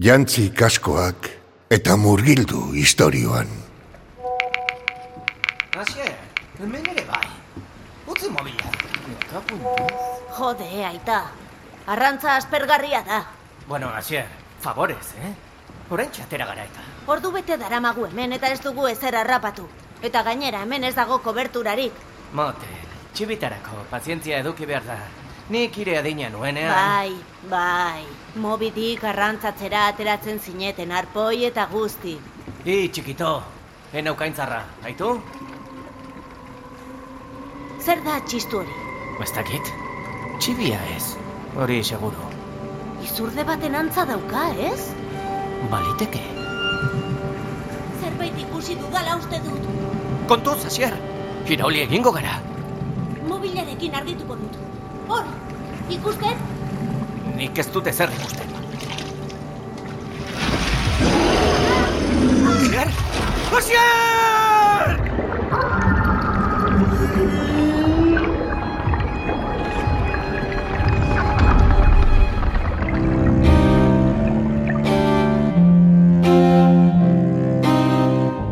Jantzi kaskoak eta murgildu historioan. Asier, hemen ere bai. Utzi mobila. Jode, aita. Arrantza aspergarria da. Bueno, Asier, favorez, eh? Horain txatera gara eta. Ordu bete daramagu hemen eta ez dugu ezer harrapatu. Eta gainera hemen ez dago koberturarik. Motel, txibitarako, pazientzia eduki behar da. Nik ire adina nuenean. Bai, bai. Mobidik arrantzatzera ateratzen zineten arpoi eta guzti. I, txikito, enaukaintzarra, haitu? Zer da txistu hori? Ez dakit. Txibia ez, hori seguru. Izurde baten antza dauka, ez? Baliteke. Zerbait ikusi dudala uste dut. Kontuz, Asier, irauli egingo gara. Mobilarekin argituko dut. Hor, ikusten? Nik ez dute zer ikusten. Asier! Asier!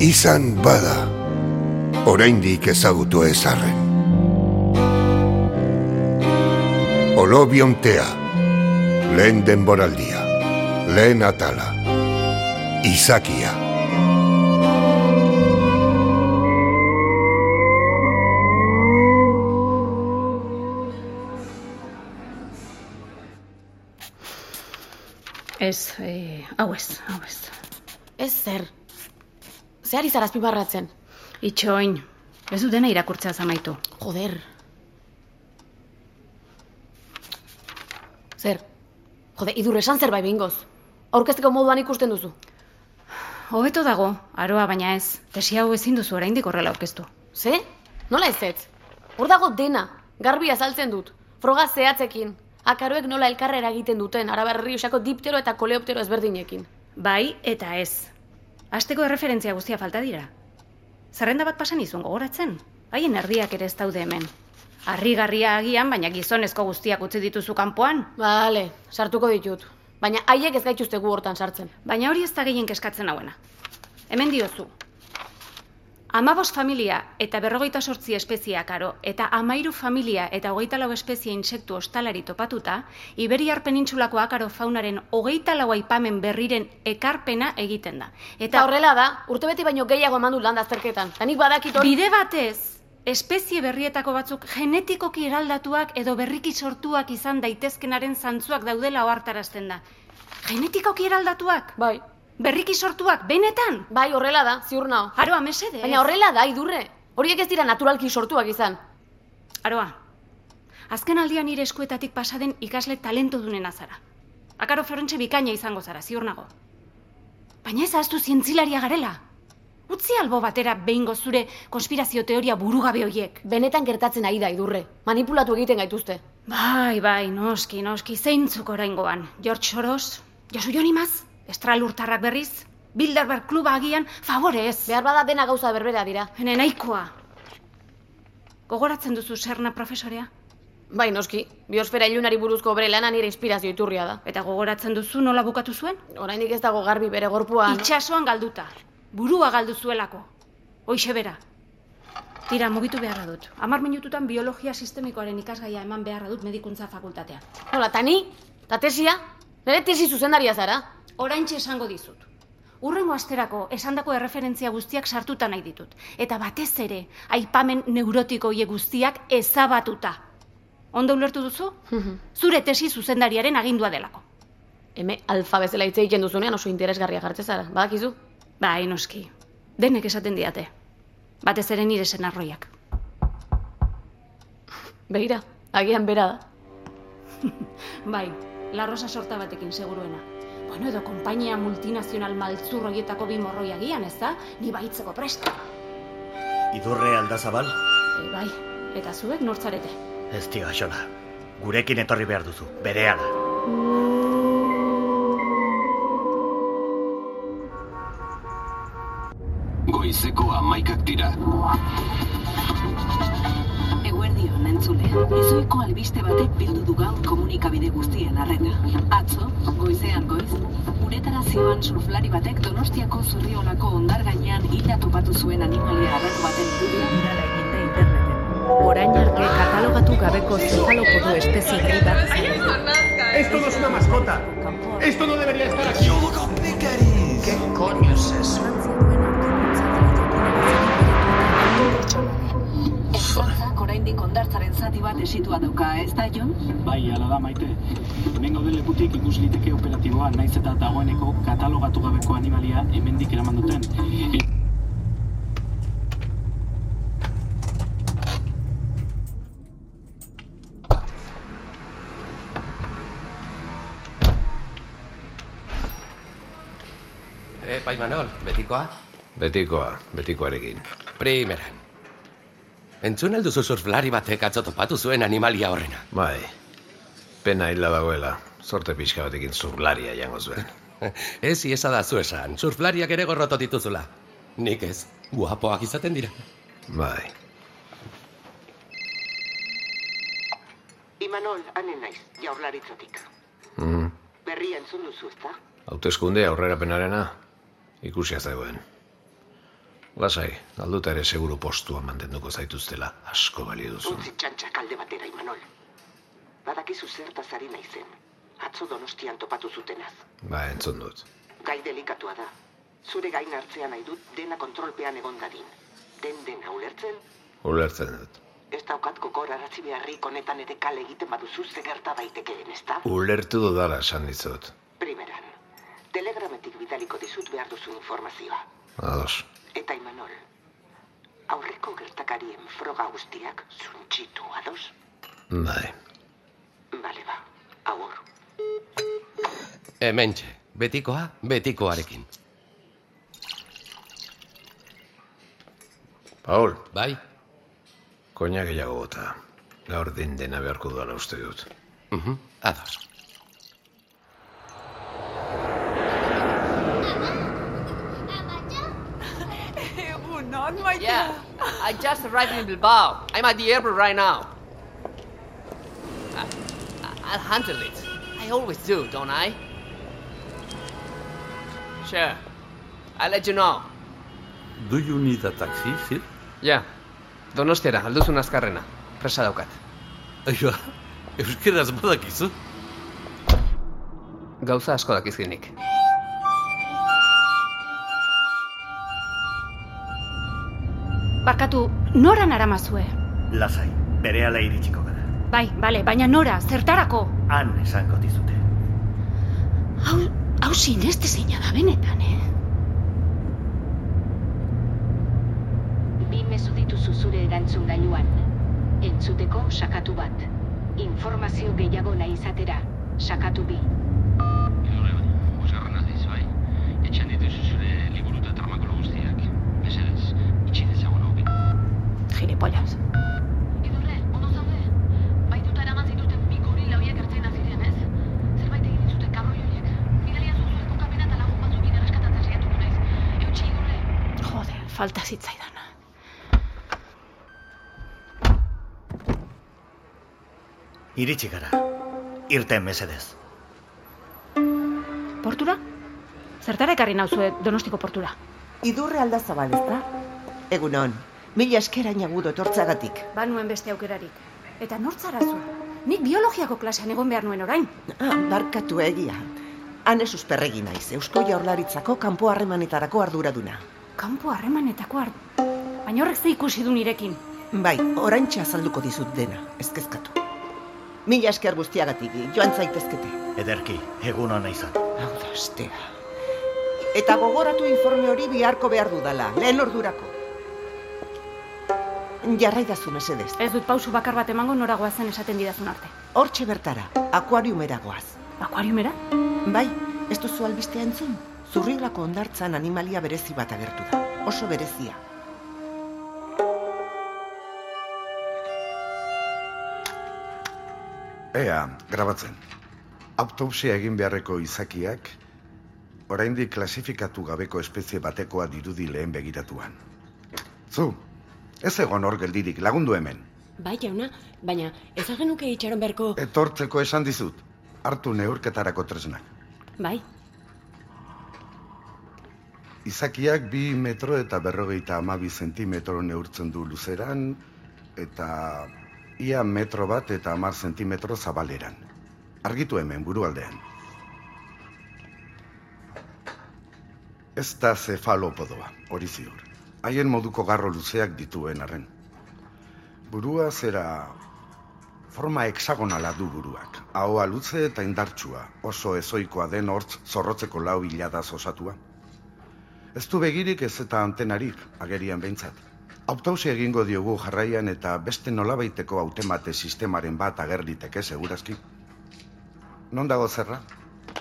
Izan bada, oraindik ezagutu ezarren. Olobiontea, lehen denboraldia, lehen atala, izakia. Ez, eh, hau ez, hau ez. Ez zer. Zehar izar azpimarratzen. Itxoin, ez du dena irakurtzea zamaitu. Joder. Zer? Jode, idur esan zer bai behingoz. Aurkezteko moduan ikusten duzu. Hobeto dago, aroa baina ez. Tesi hau ezin duzu oraindik horrela aurkeztu. Ze? Nola ez ez? Hor dago dena. Garbi azaltzen dut. Froga zehatzekin. Akaroek nola elkarrera egiten duten, arabar osako diptero eta koleoptero ezberdinekin. Bai eta ez. Asteko erreferentzia guztia falta dira. Zerrenda bat pasan izun gogoratzen. Haien erdiak ere ez daude hemen. Harrigarria agian, baina gizonezko guztiak utzi dituzu kanpoan. Bale, sartuko ditut. Baina haiek ez gaituzte gu hortan sartzen. Baina hori ez da gehien keskatzen hauena. Hemen diozu. Amabos familia eta berrogeita sortzi espeziak aro, eta amairu familia eta hogeita lau espezie insektu ostalari topatuta, Iberiar penintsulako akaro faunaren hogeita lau aipamen berriren ekarpena egiten da. Eta horrela da, urtebete baino gehiago eman dut landa azterketan. Ta nik badakit hori... Bide batez, espezie berrietako batzuk genetikoki eraldatuak edo berriki sortuak izan daitezkenaren zantzuak daudela ohartarazten da. Genetikoki eraldatuak? Bai, Berriki sortuak, benetan? bai horrela da, ziur nao. Aroa, mesede. Baina horrela da, idurre. Horiek ez dira naturalki sortuak izan. Aroa, azken aldian nire eskuetatik pasaden ikasle talentu dunen azara. Akaro Florentxe bikaina izango zara, ziur nago. Baina ez ahaztu zientzilaria garela. Utzi albo batera behingo zure konspirazio teoria burugabe hoiek. Benetan gertatzen ari da, idurre. Manipulatu egiten gaituzte. Bai, bai, noski, noski, zeintzuk oraingoan. George Soros, Josu Jonimaz, Estralurtarrak berriz, Bilderberg kluba agian, favorez. Behar bada dena gauza berbera dira. Hene nahikoa. Gogoratzen duzu serna profesorea? Bai, noski. Biosfera ilunari buruzko bere lana nire inspirazio iturria da. Eta gogoratzen duzu nola bukatu zuen? Oraindik ez dago garbi bere gorpuan. Itxasoan galduta. Burua galdu zuelako. Hoixe bera. Tira, mugitu beharra dut. Amar minututan biologia sistemikoaren ikasgaia eman beharra dut medikuntza fakultatean. Hola, tani? Ta tesia? Nere tesi zuzendaria zara? Oraintxe esango dizut. Urrengo asterako esandako erreferentzia guztiak sartuta nahi ditut. Eta batez ere, aipamen neurotiko hie guztiak ezabatuta. Ondo ulertu duzu? Zure tesi zuzendariaren agindua delako. Heme alfa bezala hitz egiten duzunean oso interesgarria jartze zara. Badakizu? Bai, noski. Denek esaten diate. Batez ere nire senarroiak. Begira, agian bera da. Bai, larrosa sorta batekin seguruena. Bueno, edo konpainia multinazional maltzur horietako bi morroi agian, ez da? Ni baitzeko presta. Idurre aldazabal? E, bai, eta zuek nortzarete. Ez dio axola. Gurekin etorri behar duzu, berehala. Goizeko amaikak dira. Eguerdion, entzule. Ezoiko albiste batek bildu du gaur komunikabide guztien arreta. Atzo, goizean goiz, uretara Informazioan surflari batek Donostiako zurriolako ondar gainean hila topatu zuen animalia arratu baten egin da interneten. Orain arte katalogatu gabeko zefalopodo espezie berri bat. Esto no es una mascota. Esto no debería estar aquí. Ertzaintzak oraindik ondartzaren zati bat esitua dauka, ez da, Jon? Bai, ala da maite. Hemen gauden lekutik ikus liteke operatiboa naiz eta dagoeneko katalogatu gabeko animalia hemendik eraman duten. E- Eh, pai Manol, betikoa? Betikoa, betikoarekin. Primeran. Entzun alduzu surflari batek atzo topatu zuen animalia horrena. Bai, pena hila dagoela. Zorte pixka batekin zurlaria jango zuen. Ez iesa da zu esan, surflariak ere gorroto dituzula. Nik ez, guapoak izaten dira. Bai, Imanol, ane naiz, jaurlaritzatik. mm. Berria entzun duzu, ezta? hauteskunde aurrerapenarena ikusia zegoen. Lasai, alduta ere seguru postua mantenduko zaituztela, asko balio duzu. Utzi txantxak alde batera, Imanol. Badakizu zertaz ari naizen. Atzo donostian topatu zutenaz. Ba, entzun dut. Gai delikatua da. Zure gain hartzea nahi dut dena kontrolpean egon dadin. Den dena ulertzen, Ulertzen dut. ez daukat gogor aratzi beharrik honetan ere kale egiten baduzu ze gerta daitekeen, ezta? Ulertu dudala esan dizut. Primeran, telegrametik bidaliko dizut behar duzu informazioa. Ados. Aurreko gertakarien froga guztiak zuntxitu ados? Bai. Bale ba, agur. Hementxe, betikoa, betikoarekin. Paul, Bai? koina gehiago bota. Gaur den dena beharko duela uste dut. Mhm, ados. Not my Yeah, I just arrived in Bilbao. I'm at the airport right now. I, I'll handle it. I always do, don't I? Sure. I'll let you know. Do you need a taxi, Sir? Ja, donostiara, alduzun azkarrena. Presa daukat. Aiba, euskeraz badakizu? Gauza asko dakizkinik. Barkatu, nora naramazue? Lasai, berehala iritsiko gara. Bai, bale, baina nora, zertarako? Han esango dizute. Hau, hau sineste zeina da benetan, eh? Bi mezu dituzu zure erantzun gailuan. Entzuteko sakatu bat. Informazio gehiago nahi izatera. Sakatu bi. Bosgarren aziz, bai. Etxean dituzu zure liburu eta tramakolo guztiak. Mesedez, itxi dezagun hau. Gilipollas. Idurre, ondo zaude? Baituta eraman zituzten bi gorila horiek ertzaina ziren, ez? Zerbait egin dizute kabroi horiek. Bidalia zuzuen kokapena eta lagun batzukin erreskatatzen saiatuko naiz. Eutxi, idurre. Jode, falta zitzaidan. Iritsi gara. Irten mesedez. Portura? Zertara ekarri nauzue donostiko portura? Idurre alda zabal, ezta? Egunon, mila eskerain agudo etortzagatik. Banuen beste aukerarik. Eta nortzara zu? Nik biologiako klasean egon behar nuen orain. Ah, barkatu egia. Hane susperregi naiz, Eusko Jaurlaritzako kanpo harremanetarako arduraduna. Kanpo harremanetako art. Baina horrek ze ikusi du nirekin. Bai, oraintxe azalduko dizut dena, ez kezkatu. Mila esker guztiagatik, joan zaitezkete. Ederki, egun hona izan. Hau da. Eta gogoratu informe hori biharko behar dudala, lehen ordurako. Jarraidazu mesedez. Ez dut pausu bakar bat emango noragoa zen esaten didazun arte. Hortxe bertara, akuariumera goaz. Akuariumera? Bai, ez duzu albistea entzun? Zurrilako ondartzan animalia berezi bat agertu da. Oso berezia. Ea, grabatzen. Autopsia egin beharreko izakiak, oraindik klasifikatu gabeko espezie batekoa dirudi lehen begiratuan. Zu, ez egon hor geldirik, lagundu hemen. Bai, jauna, baina ez genuke itxaron beharko... Etortzeko esan dizut, hartu neurketarako tresnak. Bai. Izakiak bi metro eta berrogeita amabi zentimetro neurtzen du luzeran, eta ia metro bat eta amar zentimetro zabaleran. Argitu hemen, burualdean. Ez da zefalopodoa, hori ziur. Haien moduko garro luzeak dituen arren. Burua zera forma hexagonala du buruak. Ahoa luze eta indartsua, oso ezoikoa den hortz zorrotzeko lau hiladaz osatua. Ez du begirik ez eta antenarik, agerian behintzat. Autopsia egingo diogu jarraian eta beste nolabaiteko autemate sistemaren bat agerliteke segurazki. Non dago zerra?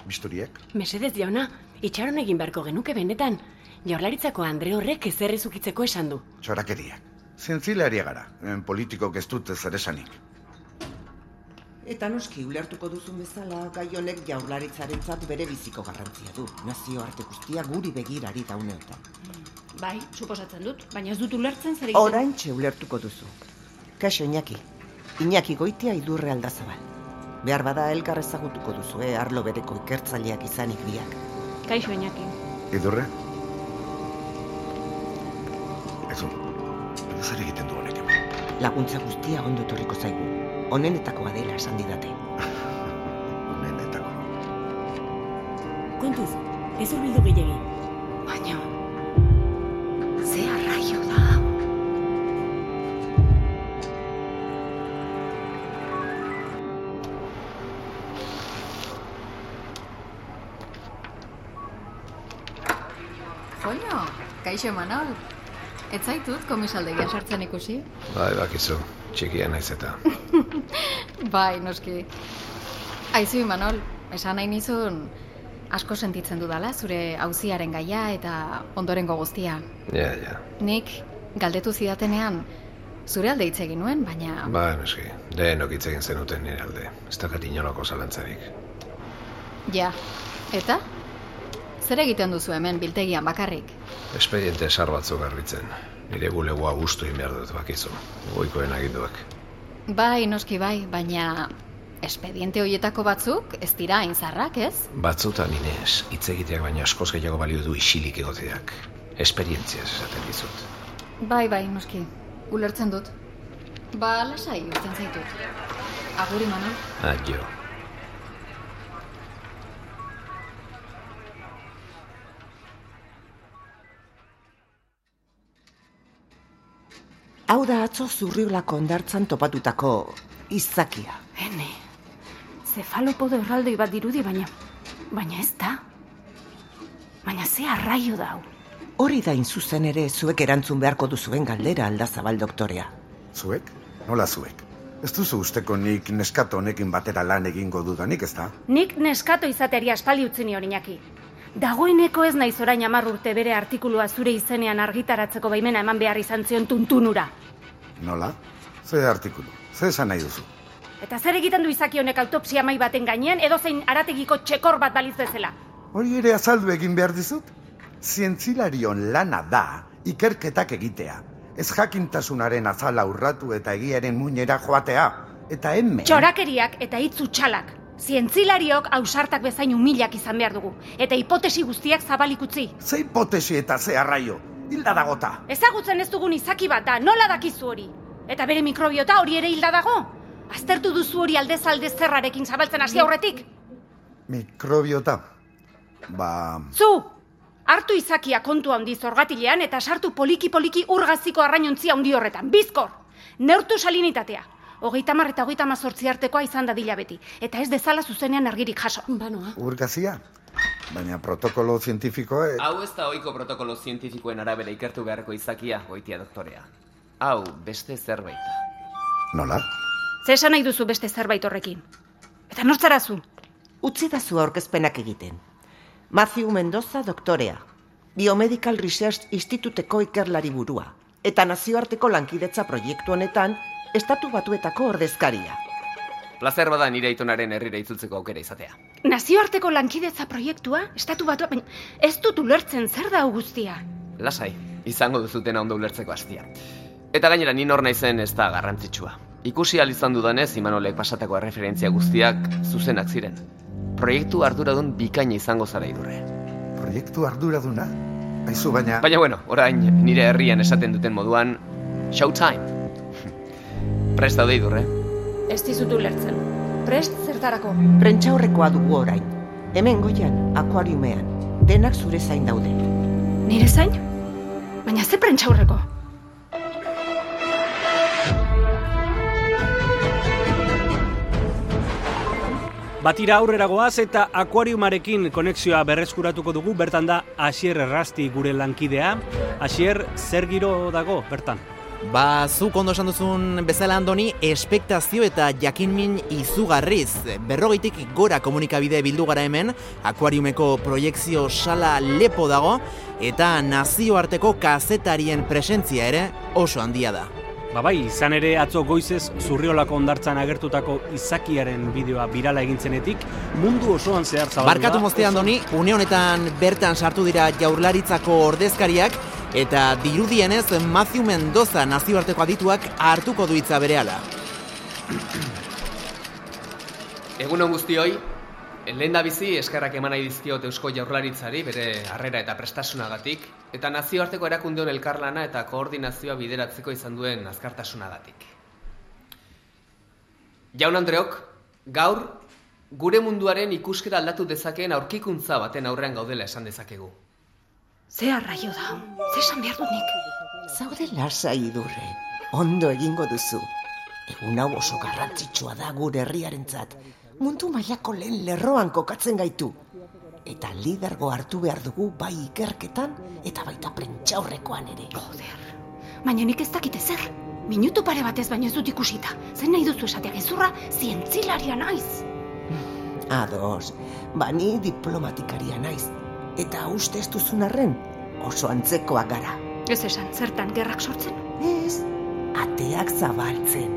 Bisturiek? Mesedez jauna, itxaron egin beharko genuke benetan. Jaurlaritzako Andre horrek ezer ezukitzeko esan du. Txorakeriak. Zientzilaria gara, en politikok ez dute zer esanik. Eta noski ulertuko duzun bezala, gai honek jaurlaritzarentzat bere biziko garrantzia du. Nazioarte guztia guri begirari dauneotan. Bai, suposatzen dut, baina ez dut ulertzen zer egiten. Oraintxe ulertuko duzu. Kaixo Iñaki. Iñaki goitia idurre aldazabal. Behar bada elkar ezagutuko duzu, eh, arlo bereko ikertzaileak izanik biak. Kaixo Iñaki. Idurre? Laguntza guztia ondo etorriko zaigu. Honenetakoa dela esan didate. Honenetako. Kontuz, ez urbildu gehiagi. Baina, ze arraio da. Joño, kaixo Manol. Ez zaitut komisaldegia sartzen ikusi? Bai, bakizu, txikia naiz eta. Bai, noski. Aizu, Manol, esan nahi nizun asko sentitzen dudala zure auziaren gaia eta ondorengo guztia. Ja, ja. Nik galdetu zidatenean zure alde hitz egin nuen, baina Bai, noski, denok hitz egin zenuten nire alde. Ez dakat inolako zalantzarik. ja. Eta? Zer egiten duzu hemen biltegian bakarrik? Espediente esar batzuk garritzen. Nire bulegoa gustu egin behar dut bakizu. Goikoen aginduak. Bai, noski bai, baina espediente hoietako batzuk ez dira hain zarrak, ez? Batzutan inez, hitz egiteak baina askoz gehiago balio du isilik egoteak. Esperientziaz esaten dizut. Bai, bai, noski. Ulertzen dut. Ba, lasai, urtzen zaitut. Aguri, Manol. Adio. Hau da atzo zurriolako ondartzan topatutako izakia. Hene, zefalopodo erraldoi bat dirudi, baina... Baina ez da. Baina ze arraio da hau. Hori da zuzen ere zuek erantzun beharko duzuen galdera aldazabal doktorea. Zuek? Nola zuek? Ez duzu usteko nik neskato honekin batera lan egingo dudanik, ez da? Nik neskato izateari aspaldi utzi nion Iñaki. Dagoeneko ez naiz orain hamar urte bere artikulua zure izenean argitaratzeko baimena eman behar izan zion tuntunura. Nola? Ze artikulu? Ze esan nahi duzu? Eta zer egiten du izaki honek autopsia mai baten gainean edo zein arategiko txekor bat baliz bezala. Hori ere azaldu egin behar dizut? Zientzilarion lana da ikerketak egitea. Ez jakintasunaren azala urratu eta egiaren muinera joatea. Eta hemen... Txorakeriak eta hitz utxalak. Zientzilariok ausartak bezain humilak izan behar dugu. Eta hipotesi guztiak zabalik utzi. Ze hipotesi eta ze arraio? Hilda dagota. Ezagutzen ez dugun izaki bat da, nola dakizu hori? Eta bere mikrobiota hori ere hilda dago? Aztertu duzu hori aldez alde zerrarekin zabaltzen hasi aurretik? Mikrobiota. Ba... Zu! Hartu izakia kontu handi zorgatilean eta sartu poliki-poliki urgaziko arrainontzia handi horretan. Bizkor! Neurtu salinitatea. Hogeita mar eta hogeita mazortzi artekoa izan dadila beti. Eta ez dezala zuzenean argirik jaso. Banoa. Urgazia? Baina protokolo zientifikoa... e- Hau ez da ohiko protokolo zientifikoen arabera ikertu beharko izakia, goitia doktorea. Hau, beste zerbait da. Nola? Ze esan nahi duzu beste zerbait horrekin? Eta nortzarazu? Utzi da zu aurkezpenak egiten. Matthew Mendoza doktorea. Biomedical Research Instituteko ikerlari burua. Eta nazioarteko lankidetza proiektu honetan, estatu batuetako ordezkaria. Plazer bada nire aitonaren herrira itzultzeko aukera izatea. Nazioarteko lankidetza proiektua? Estatu batua, baina ez dut ulertzen zer da guztia. Lasai, izango duzutena ondo ulertzeko hastia. Eta gainera ni nor naizen ez da garrantzitsua. Ikusi ahal izan dudanez Imanolek pasatako referentzia guztiak zuzenak ziren. Proiektu arduradun bikaina izango zara idurre. Proiektu arduraduna? Aizu baina... Baina bueno, orain nire herrian esaten duten moduan, showtime. Prest daude idurre. Ez dizut ulertzen. Prest zertarako. Prentxaurrekoa dugu orain. Hemen goian, akuariumean. Denak zure zain daude. Nire zain? Baina ze prentxaurreko? Batira aurrera goaz eta akuariumarekin konexioa berreskuratuko dugu, bertan da Asier Errasti gure lankidea. Asier, zer giro dago, bertan? Ba, zuk ondo esan duzun bezala andoni, espektazio eta jakinmin izugarriz. Berrogeitik gora komunikabide bildu gara hemen, akuariumeko proiektzio sala lepo dago, eta nazioarteko kazetarien presentzia ere oso handia da. Ba bai, izan ere atzo goizez zurriolako ondartzan agertutako izakiaren bideoa birala egintzenetik, mundu osoan zehar zabaldu. Barkatu mozte andoni, une honetan bertan sartu dira jaurlaritzako ordezkariak, eta dirudienez Matthew Mendoza nazioarteko adituak hartuko du hitza berehala. Egun on guztioi, lehen da bizi eskerrak eman nahi dizkiot Eusko Jaurlaritzari bere harrera eta prestasunagatik, eta nazioarteko erakundeon elkarlana eta koordinazioa bideratzeko izan duen azkartasunagatik. Jaun Andreok, gaur gure munduaren ikuskera aldatu dezakeen aurkikuntza baten aurrean gaudela esan dezakegu. Ze arraio da, ze esan behar dut nik. Zaude lasai idurre, ondo egingo duzu. Egun hau oso garrantzitsua da gure herriarentzat. Mundu mailako lehen lerroan kokatzen gaitu. Eta lidergo hartu behar dugu bai ikerketan eta baita prentxaurrekoan ere. Joder, baina nik ez dakite zer. Minutu pare batez baino ez dut ikusita. Zen nahi duzu esatea gezurra, zientzilaria naiz. Ados, bani diplomatikaria naiz. Eta uste ez duzun arren, oso antzekoak gara. Ez esan, zertan gerrak sortzen? Ez, ateak zabaltzen.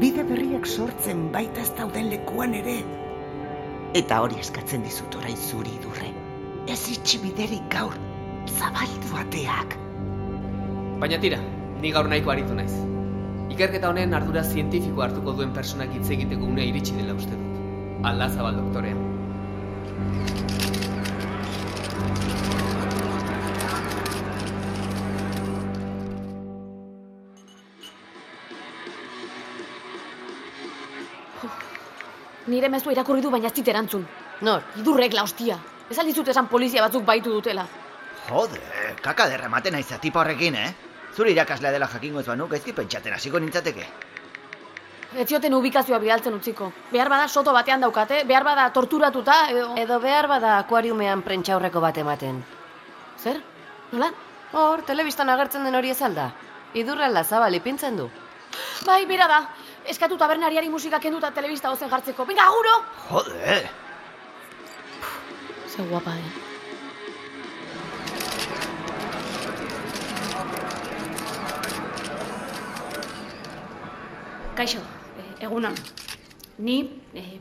Bide berriak sortzen baita ez dauden lekuan ere. Eta hori eskatzen dizut orain zuri durre. Ez itxi biderik gaur, zabaltu ateak. Baina tira, ni gaur nahiko aritu naiz. Ikerketa honen ardura zientifiko hartuko duen personak hitz egiteko unea iritsi dela uste dut. Alda zabal Nire mezu irakurri du baina ez erantzun. Nor? Idurrek la hostia. Ez aldizut esan polizia batzuk baitu dutela. Jode, kaka derramaten aiza tipa horrekin, eh? Zure irakaslea dela jakingo ez banu, gaizki pentsaten hasiko nintzateke. Ez zioten ubikazioa bidaltzen utziko. Behar bada soto batean daukate, behar bada torturatuta, edo... Edo behar bada akuariumean prentxaurreko bat ematen. Zer? Nola? Hor, telebistan agertzen den hori ez alda. Idurralda zabal ipintzen du. Bai, bera da. Eskatu tabernariari musika kenduta telebista ozen jartzeko. Venga, aguro! Jode! Ze guapa, eh? Kaixo, eh, egunon. Ni, eh,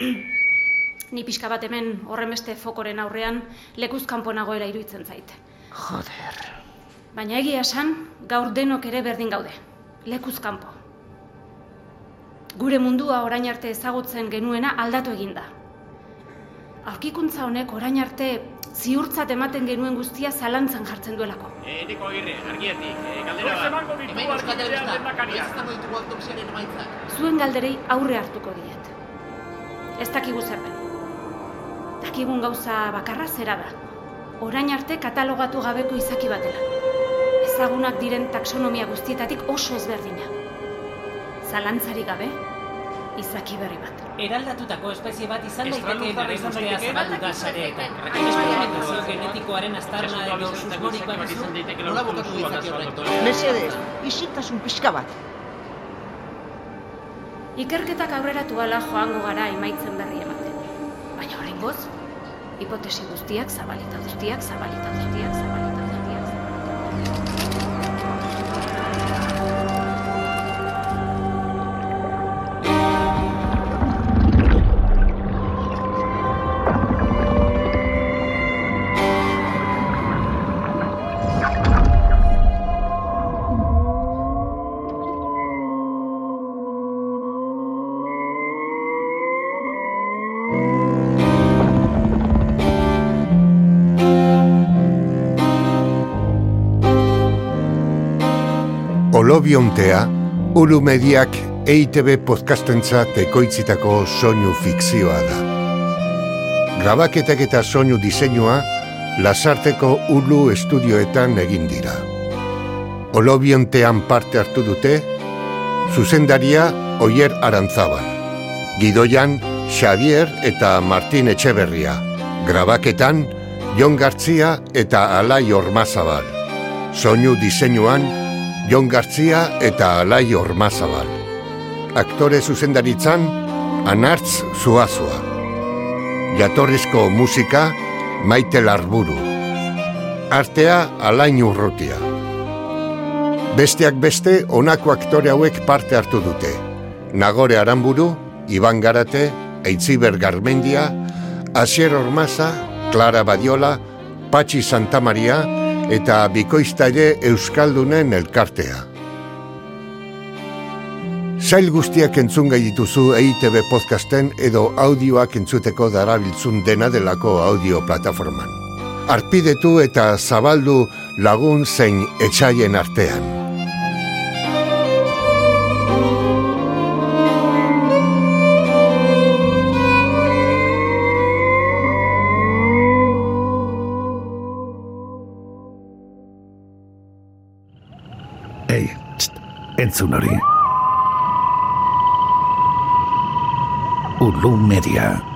ni pixka bat hemen horren beste fokoren aurrean lekuz kanpo nagoela iruditzen zait. Joder. Baina egia esan, gaur denok ere berdin gaude. Lekuz kanpo. Gure mundua orain arte ezagutzen genuena aldatu egin da. Aurkikuntza honek orain arte ziurtzat ematen genuen guztia zalantzan jartzen duelako. Eh, Niko Agirre, argietik, eh, galdera bat. Hemen Euskal ditugu autopsiaren emaitzak. Zuen galderei aurre hartuko diet. Ez dakigu zer den. Dakigun gauza bakarra zera da. Orain arte katalogatu gabeko izaki batela. Ezagunak diren taxonomia guztietatik oso ezberdina. Zalantzarik gabe, izaki berri bat. Eraldatutako espezie bat izan daiteke izan guztia daiteke? zabaldu da sareetan. Bai, Esperimentazio genetikoaren aztarna edo susmorikoa duzu? Nola bukatu ditzake horrek? Mesedez, isiltasun pixka bat. Ikerketak aurreratu ala joango gara emaitzen berri ematen. Baina horrengoz, hipotesi guztiak zabalita guztiak zabalita guztiak zabalita Olobiontea, Ulu Mediak EITB podcastentzat ekoitzitako soinu fikzioa da. Grabaketak eta soinu diseinua Lasarteko Ulu estudioetan egin dira. Olobiontean parte hartu dute, zuzendaria Oier Arantzabal, Gidoian Xavier eta Martin Etxeberria, grabaketan Jon Gartzia eta Alai Ormazabal, soinu diseinuan Jon Gartzia eta Alai Ormazabal. Aktore zuzendaritzan Anartz Zuazua. Jatorrizko musika Maite Larburu. Artea Alain Urrutia. Besteak beste honako aktore hauek parte hartu dute. Nagore Aramburu, Iban Garate, Eitziber Garmendia, Asier Ormaza, Clara Badiola, Patxi Santamaria eta Bikoiztaile Euskaldunen elkartea. Sail guztiak entzun gai dituzu EITB podcasten edo audioak entzuteko darabiltzun dena delako audio plataforman. Arpidetu eta zabaldu lagun zein etxaien artean. Entzun hori. Ulu Media.